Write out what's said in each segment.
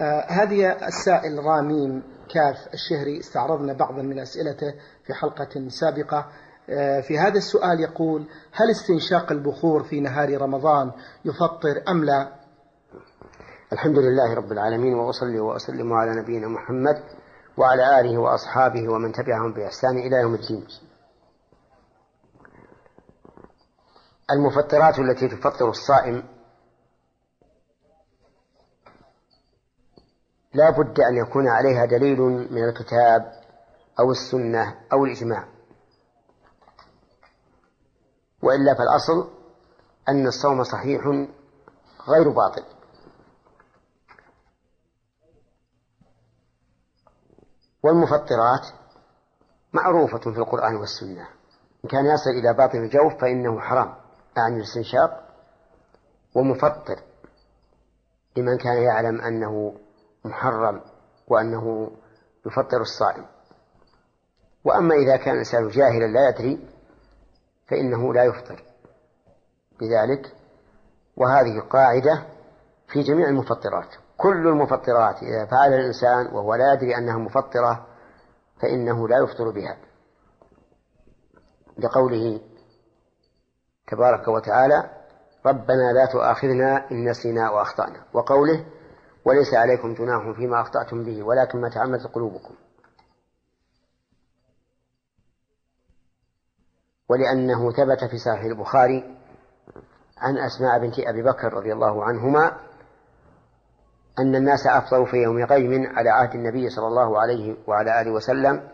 آه هذه السائل رامين كاف الشهري استعرضنا بعضا من أسئلته في حلقة سابقة. آه في هذا السؤال يقول هل استنشاق البخور في نهار رمضان يفطر أم لا؟ الحمد لله رب العالمين وأصلي وأسلم على نبينا محمد وعلى آله وأصحابه ومن تبعهم بإحسان إلى يوم الدين. المفطرات التي تفطر الصائم لا بد أن يكون عليها دليل من الكتاب أو السنة أو الإجماع. وإلا فالأصل أن الصوم صحيح غير باطل. والمفطرات معروفة في القرآن والسنة. إن كان يصل إلى باطن الجوف فإنه حرام أعني الاستنشاق. ومفطر لمن كان يعلم أنه محرم وأنه يفطر الصائم. وأما إذا كان الإنسان جاهلا لا يدري فإنه لا يفطر لذلك وهذه قاعدة في جميع المفطرات. كل المفطرات إذا فعل الإنسان وهو لا يدري أنها مفطرة فإنه لا يفطر بها. لقوله تبارك وتعالى ربنا لا تؤاخذنا إن نسينا وأخطأنا. وقوله وليس عليكم جناح فيما أخطأتم به ولكن ما تعمدت قلوبكم. ولأنه ثبت في صحيح البخاري عن أسماء بنت أبي بكر رضي الله عنهما أن الناس أفطروا في يوم غيم على عهد النبي صلى الله عليه وعلى آله وسلم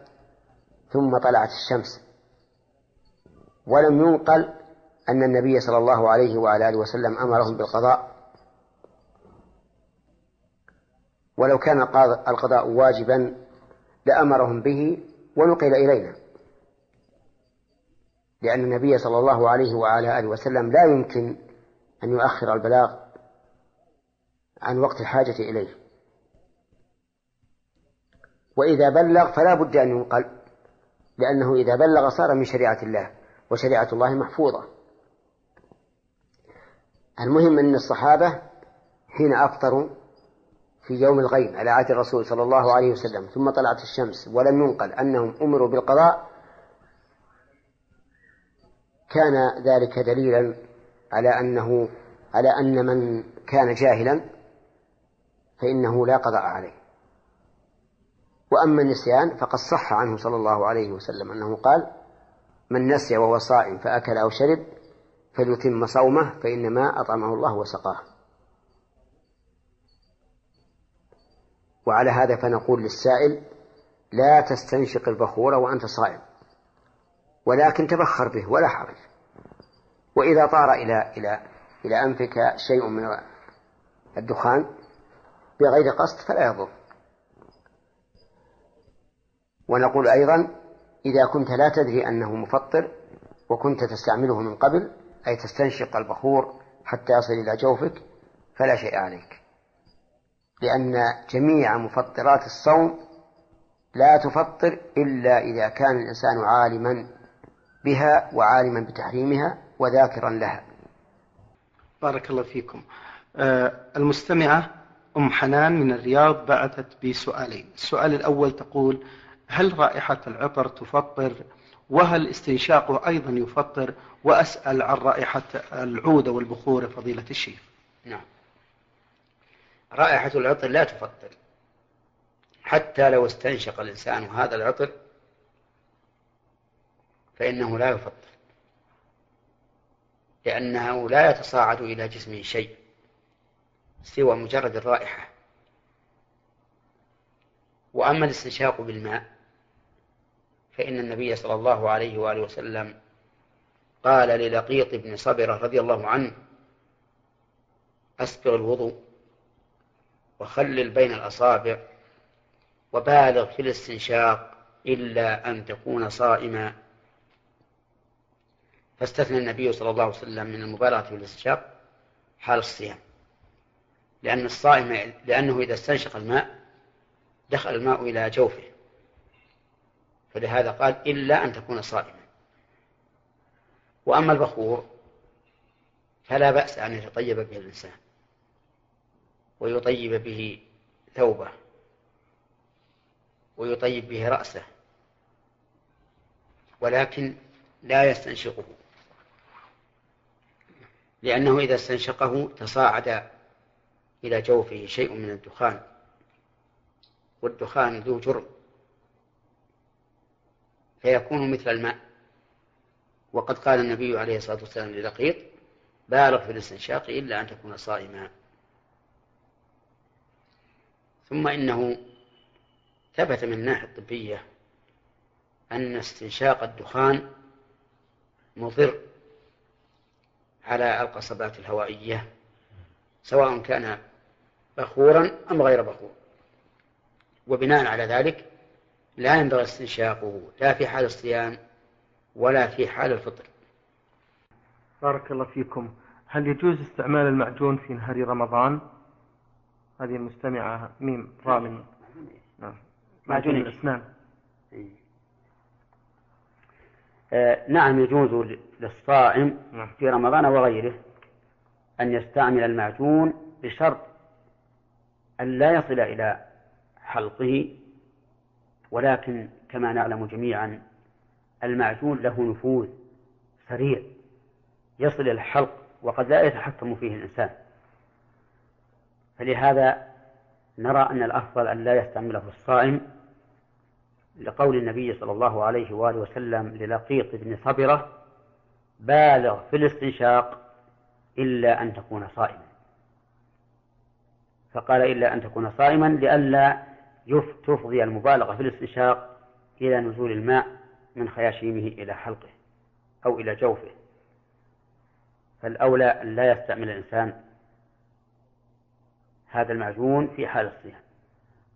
ثم طلعت الشمس. ولم ينقل أن النبي صلى الله عليه وعلى آله وسلم أمرهم بالقضاء. ولو كان القضاء واجبا لأمرهم به ونقل إلينا. لأن النبي صلى الله عليه وعلى آله وسلم لا يمكن أن يؤخر البلاغ عن وقت الحاجة إليه. وإذا بلغ فلا بد أن ينقل لأنه إذا بلغ صار من شريعة الله وشريعة الله محفوظة. المهم أن الصحابة حين أفطروا في يوم الغيم على عهد الرسول صلى الله عليه وسلم ثم طلعت الشمس ولم ينقل أنهم أمروا بالقضاء كان ذلك دليلا على أنه على أن من كان جاهلا فإنه لا قضاء عليه. وأما النسيان فقد صح عنه صلى الله عليه وسلم أنه قال من نسي وهو صائم فأكل أو شرب فليتم صومه فإنما أطعمه الله وسقاه. وعلى هذا فنقول للسائل لا تستنشق البخور وأنت صائم. ولكن تبخر به ولا حرج. وإذا طار إلى إلى إلى أنفك شيء من الدخان بغير قصد فلا يضر. ونقول أيضا إذا كنت لا تدري أنه مفطر وكنت تستعمله من قبل أي تستنشق البخور حتى يصل إلى جوفك فلا شيء عليك. لأن جميع مفطرات الصوم لا تفطر إلا إذا كان الإنسان عالما بها وعالما بتحريمها وذاكرا لها. بارك الله فيكم. آه المستمعة أم حنان من الرياض بعثت بسؤالين السؤال الأول تقول هل رائحة العطر تفطر؟ وهل استنشاقه أيضا يفطر؟ وأسأل عن رائحة العود والبخور فضيلة الشيخ. نعم. رائحة العطر لا تفطر. حتى لو استنشق الإنسان هذا العطر فإنه لا يفطر. لأنه لا يتصاعد إلى جسمه شيء سوى مجرد الرائحة. وأما الاستنشاق بالماء فإن النبي صلى الله عليه وآله وسلم قال للقيط بن صبرة رضي الله عنه أسبغ الوضوء. وخلل بين الأصابع وبالغ في الاستنشاق إلا أن تكون صائما. فاستثنى النبي صلى الله عليه وسلم من المبالغة في الاستنشاق حال الصيام لأن الصائم لأنه إذا استنشق الماء دخل الماء إلى جوفه. فلهذا قال إلا أن تكون صائما. وأما البخور فلا بأس أن يتطيب به الإنسان. ويطيب به ثوبه ويطيب به رأسه ولكن لا يستنشقه لأنه إذا استنشقه تصاعد إلى جوفه شيء من الدخان والدخان ذو جرم فيكون مثل الماء. وقد قال النبي عليه الصلاة والسلام للقيط بالغ في الاستنشاق إلا أن تكون صائما. ثم إنه ثبت من الناحية الطبية أن استنشاق الدخان مضر على القصبات الهوائية سواء كان بخورا أم غير بخور. وبناء على ذلك لا ينبغي استنشاقه لا في حال الصيام ولا في حال الفطر. بارك الله فيكم. هل يجوز استعمال المعجون في نهار رمضان؟ هذه المستمعة ميم راء من نعم معجون الأسنان. آه نعم يجوز للصائم نعم. في رمضان وغيره أن يستعمل المعجون بشرط أن لا يصل إلى حلقه ولكن كما نعلم جميعا المعجون له نفوذ سريع يصل إلى الحلق وقد لا يتحكم فيه الإنسان. فلهذا نرى أن الأفضل أن لا يستعمله الصائم لقول النبي صلى الله عليه وآله وسلم للقيط بن صبرة بالغ في الاستنشاق إلا أن تكون صائما. فقال إلا أن تكون صائما لئلا تفضي المبالغة في الاستنشاق إلى نزول الماء من خياشيمه إلى حلقه أو إلى جوفه. فالأولى أن لا يستعمل الإنسان هذا المعجون في حال الصيام.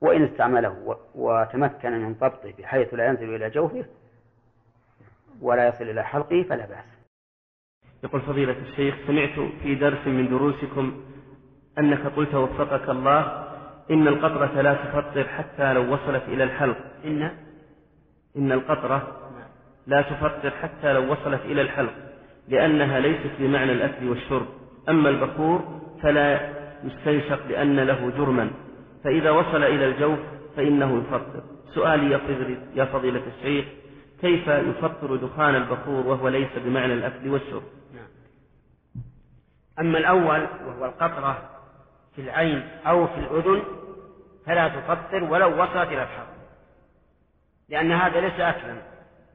وإن استعمله وتمكن من ضبطه بحيث لا ينزل إلى جوفه ولا يصل إلى حلقه فلا بأس. يقول فضيلة الشيخ سمعت في درس من دروسكم أنك قلت وفقك الله إن القطرة لا تفطر حتى لو وصلت إلى الحلق. إن؟ إن القطرة لا تفطر حتى لو وصلت إلى الحلق لأنها ليست بمعنى الأكل والشرب. أما البخور فلا يستنشق لأن له جرما. فإذا وصل إلى الجوف فإنه يفطر. سؤالي يا فضيلة الشيخ كيف يفطر دخان البخور وهو ليس بمعنى الأكل والشرب؟ نعم. أما الأول وهو القطرة في العين أو في الأذن فلا تفطر ولو وصلت إلى الحلق لأن هذا ليس أكلا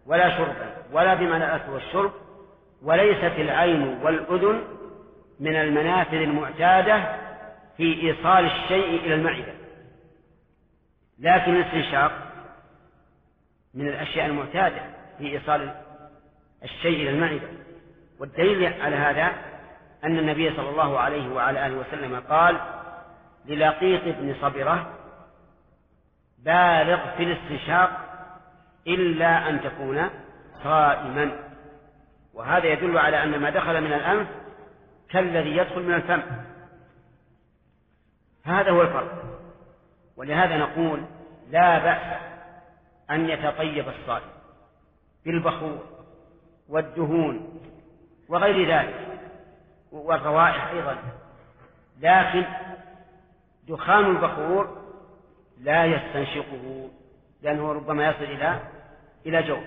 ولا شربا ولا بمعنى الأكل والشرب وليست العين والأذن من المنافذ المعتادة في إيصال الشيء إلى المعدة. لكن الاستنشاق من الأشياء المعتادة في إيصال الشيء إلى المعدة. والدليل على هذا أن النبي صلى الله عليه وعلى آله وسلم قال للقيط بن صبرة بالغ في الاستنشاق إلا أن تكون صائما. وهذا يدل على أن ما دخل من الأنف كالذي يدخل من الفم. هذا هو الفرق. ولهذا نقول لا بأس أن يتطيب الصائم بالبخور والدهون وغير ذلك والروائح أيضا. لكن دخان البخور لا يستنشقه لأنه ربما يصل إلى إلى جوف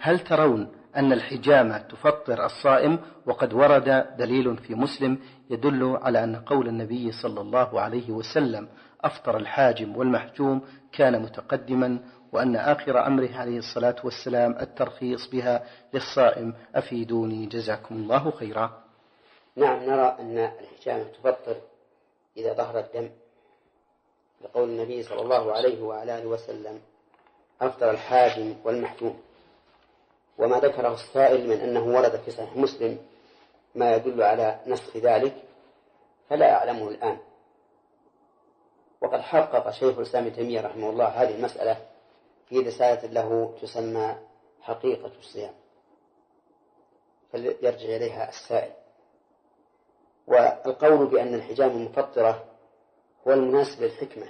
هل ترون أن الحجامة تفطر الصائم وقد ورد دليل في مسلم يدل على أن قول النبي صلى الله عليه وسلم أفطر الحاجم والمحجوم كان متقدما وأن آخر أمره عليه الصلاة والسلام الترخيص بها للصائم أفيدوني جزاكم الله خيرا. نعم نرى أن الحجامة تفطر إذا ظهر الدم. لقول النبي صلى الله عليه وعلى آله وسلم أفطر الحاجم والمحجوم. وما ذكره السائل من أنه ورد في صحيح مسلم ما يدل على نسخ ذلك فلا أعلمه الآن. وقد حقق شيخ الإسلام تيمية رحمه الله هذه المسألة في رسالة له تسمى حقيقة الصيام. فليرجع إليها السائل. والقول بأن الحجام المفطرة هو المناسب للحكمة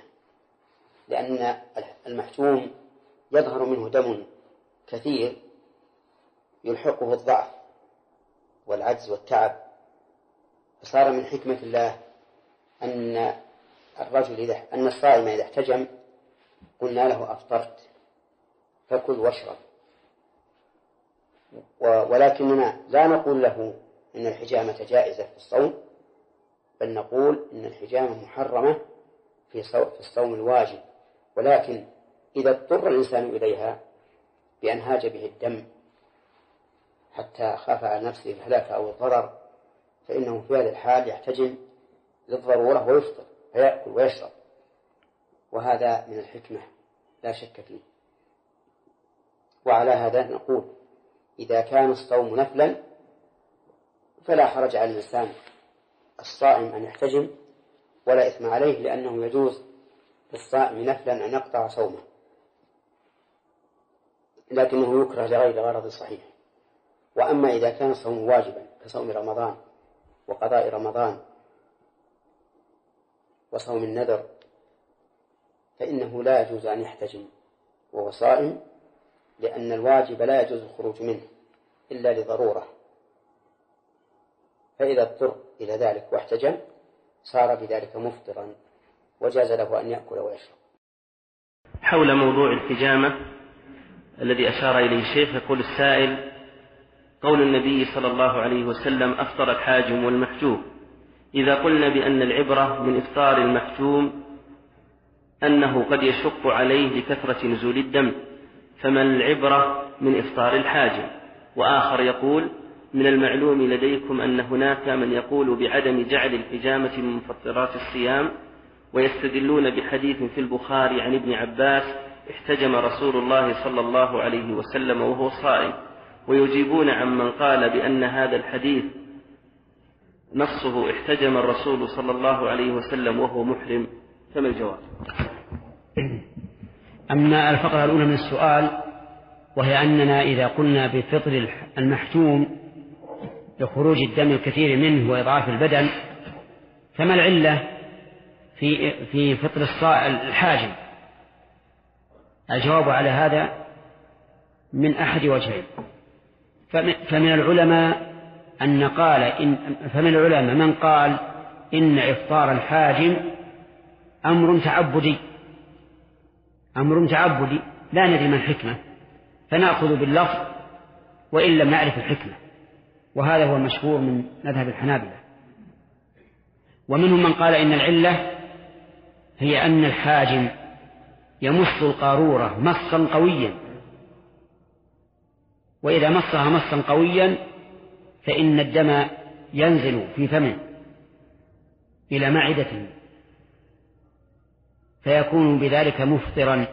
لأن المحجوم يظهر منه دم كثير يلحقه الضعف والعجز والتعب. فصار من حكمة الله أن الرجل إذا أن الصائم إذا احتجم قلنا له أفطرت فكل واشرب. ولكننا لا نقول له إن الحجامة جائزة في الصوم بل نقول إن الحجامة محرمة في الصوم الواجب. ولكن إذا اضطر الإنسان إليها بأن هاج به الدم حتى خاف على نفسه الهلاك أو الضرر فإنه في هذه الحال يحتجم للضرورة ويفطر فيأكل ويشرب. وهذا من الحكمة لا شك فيه. وعلى هذا نقول إذا كان الصوم نفلا فلا حرج على الإنسان الصائم أن يحتجم ولا إثم عليه لأنه يجوز للصائم نفلا أن يقطع صومه. لكنه يكره لغير غرض صحيح. وأما إذا كان الصوم واجبا كصوم رمضان وقضاء رمضان وصوم النذر فإنه لا يجوز أن يحتجم وهو صائم لأن الواجب لا يجوز الخروج منه إلا لضرورة. فإذا اضطر إلى ذلك واحتجم صار بذلك مفطرا وجاز له أن يأكل ويشرب. حول موضوع الحجامة الذي أشار إليه الشيخ يقول السائل قول النبي صلى الله عليه وسلم أفطر الحاجم والمحجوم. إذا قلنا بأن العبرة من إفطار المحجوم أنه قد يشق عليه لكثرة نزول الدم فما العبرة من إفطار الحاجم؟ وآخر يقول من المعلوم لديكم أن هناك من يقول بعدم جعل الحجامة من مفطرات الصيام ويستدلون بحديث في البخاري عن ابن عباس احتجم رسول الله صلى الله عليه وسلم وهو صائم. ويجيبون عمن قال بأن هذا الحديث نصه احتجم الرسول صلى الله عليه وسلم وهو محرم فما الجواب؟ أما الفقرة الأولى من السؤال وهي أننا إذا قلنا بفطر المحتوم لخروج الدم الكثير منه وإضعاف البدن فما العلة في في فطر الحاجم الجواب على هذا من أحد وجهين. فمن العلماء أن قال إن فمن العلماء من قال إن إفطار الحاجم أمر تعبدي أمر تعبدي لا ندري ما الحكمة فنأخذ باللفظ وإن لم نعرف الحكمة وهذا هو المشهور من مذهب الحنابلة. ومنهم من قال إن العلة هي أن الحاجم يمص القارورة مصا قويا. وإذا مصها مصا قويا فإن الدم ينزل في فمه إلى معدته فيكون بذلك مفطرا.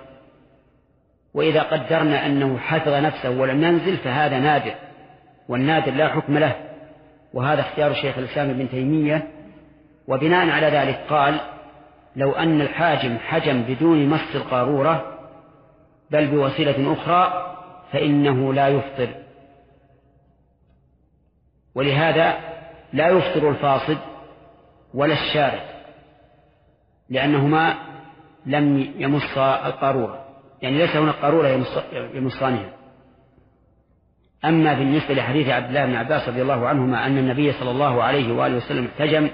وإذا قدرنا أنه حفظ نفسه ولم ينزل فهذا نادر والنادر لا حكم له. وهذا اختيار شيخ الإسلام ابن تيمية. وبناء على ذلك قال لو أن الحاجم حجم بدون مس القارورة بل بوسيلة أخرى فإنه لا يفطر. ولهذا لا يفطر الفاصد ولا الشارد لأنهما لم يمص القارورة. يعني ليس هناك قارورة يمصانها. أما بالنسبة لحديث عبد الله بن عباس رضي الله عنهما أن النبي صلى الله عليه وآله وسلم احتجم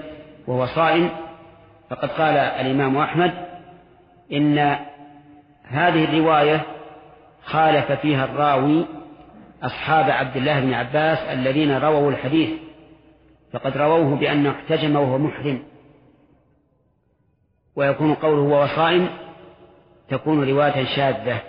وهو صائم فقد قال الإمام أحمد إن هذه الرواية خالف فيها الراوي أصحاب عبد الله بن عباس الذين رووا الحديث فقد رووه بأنه احتجم وهو محرم. ويكون قوله وهو صائم تكون رواية شاذة.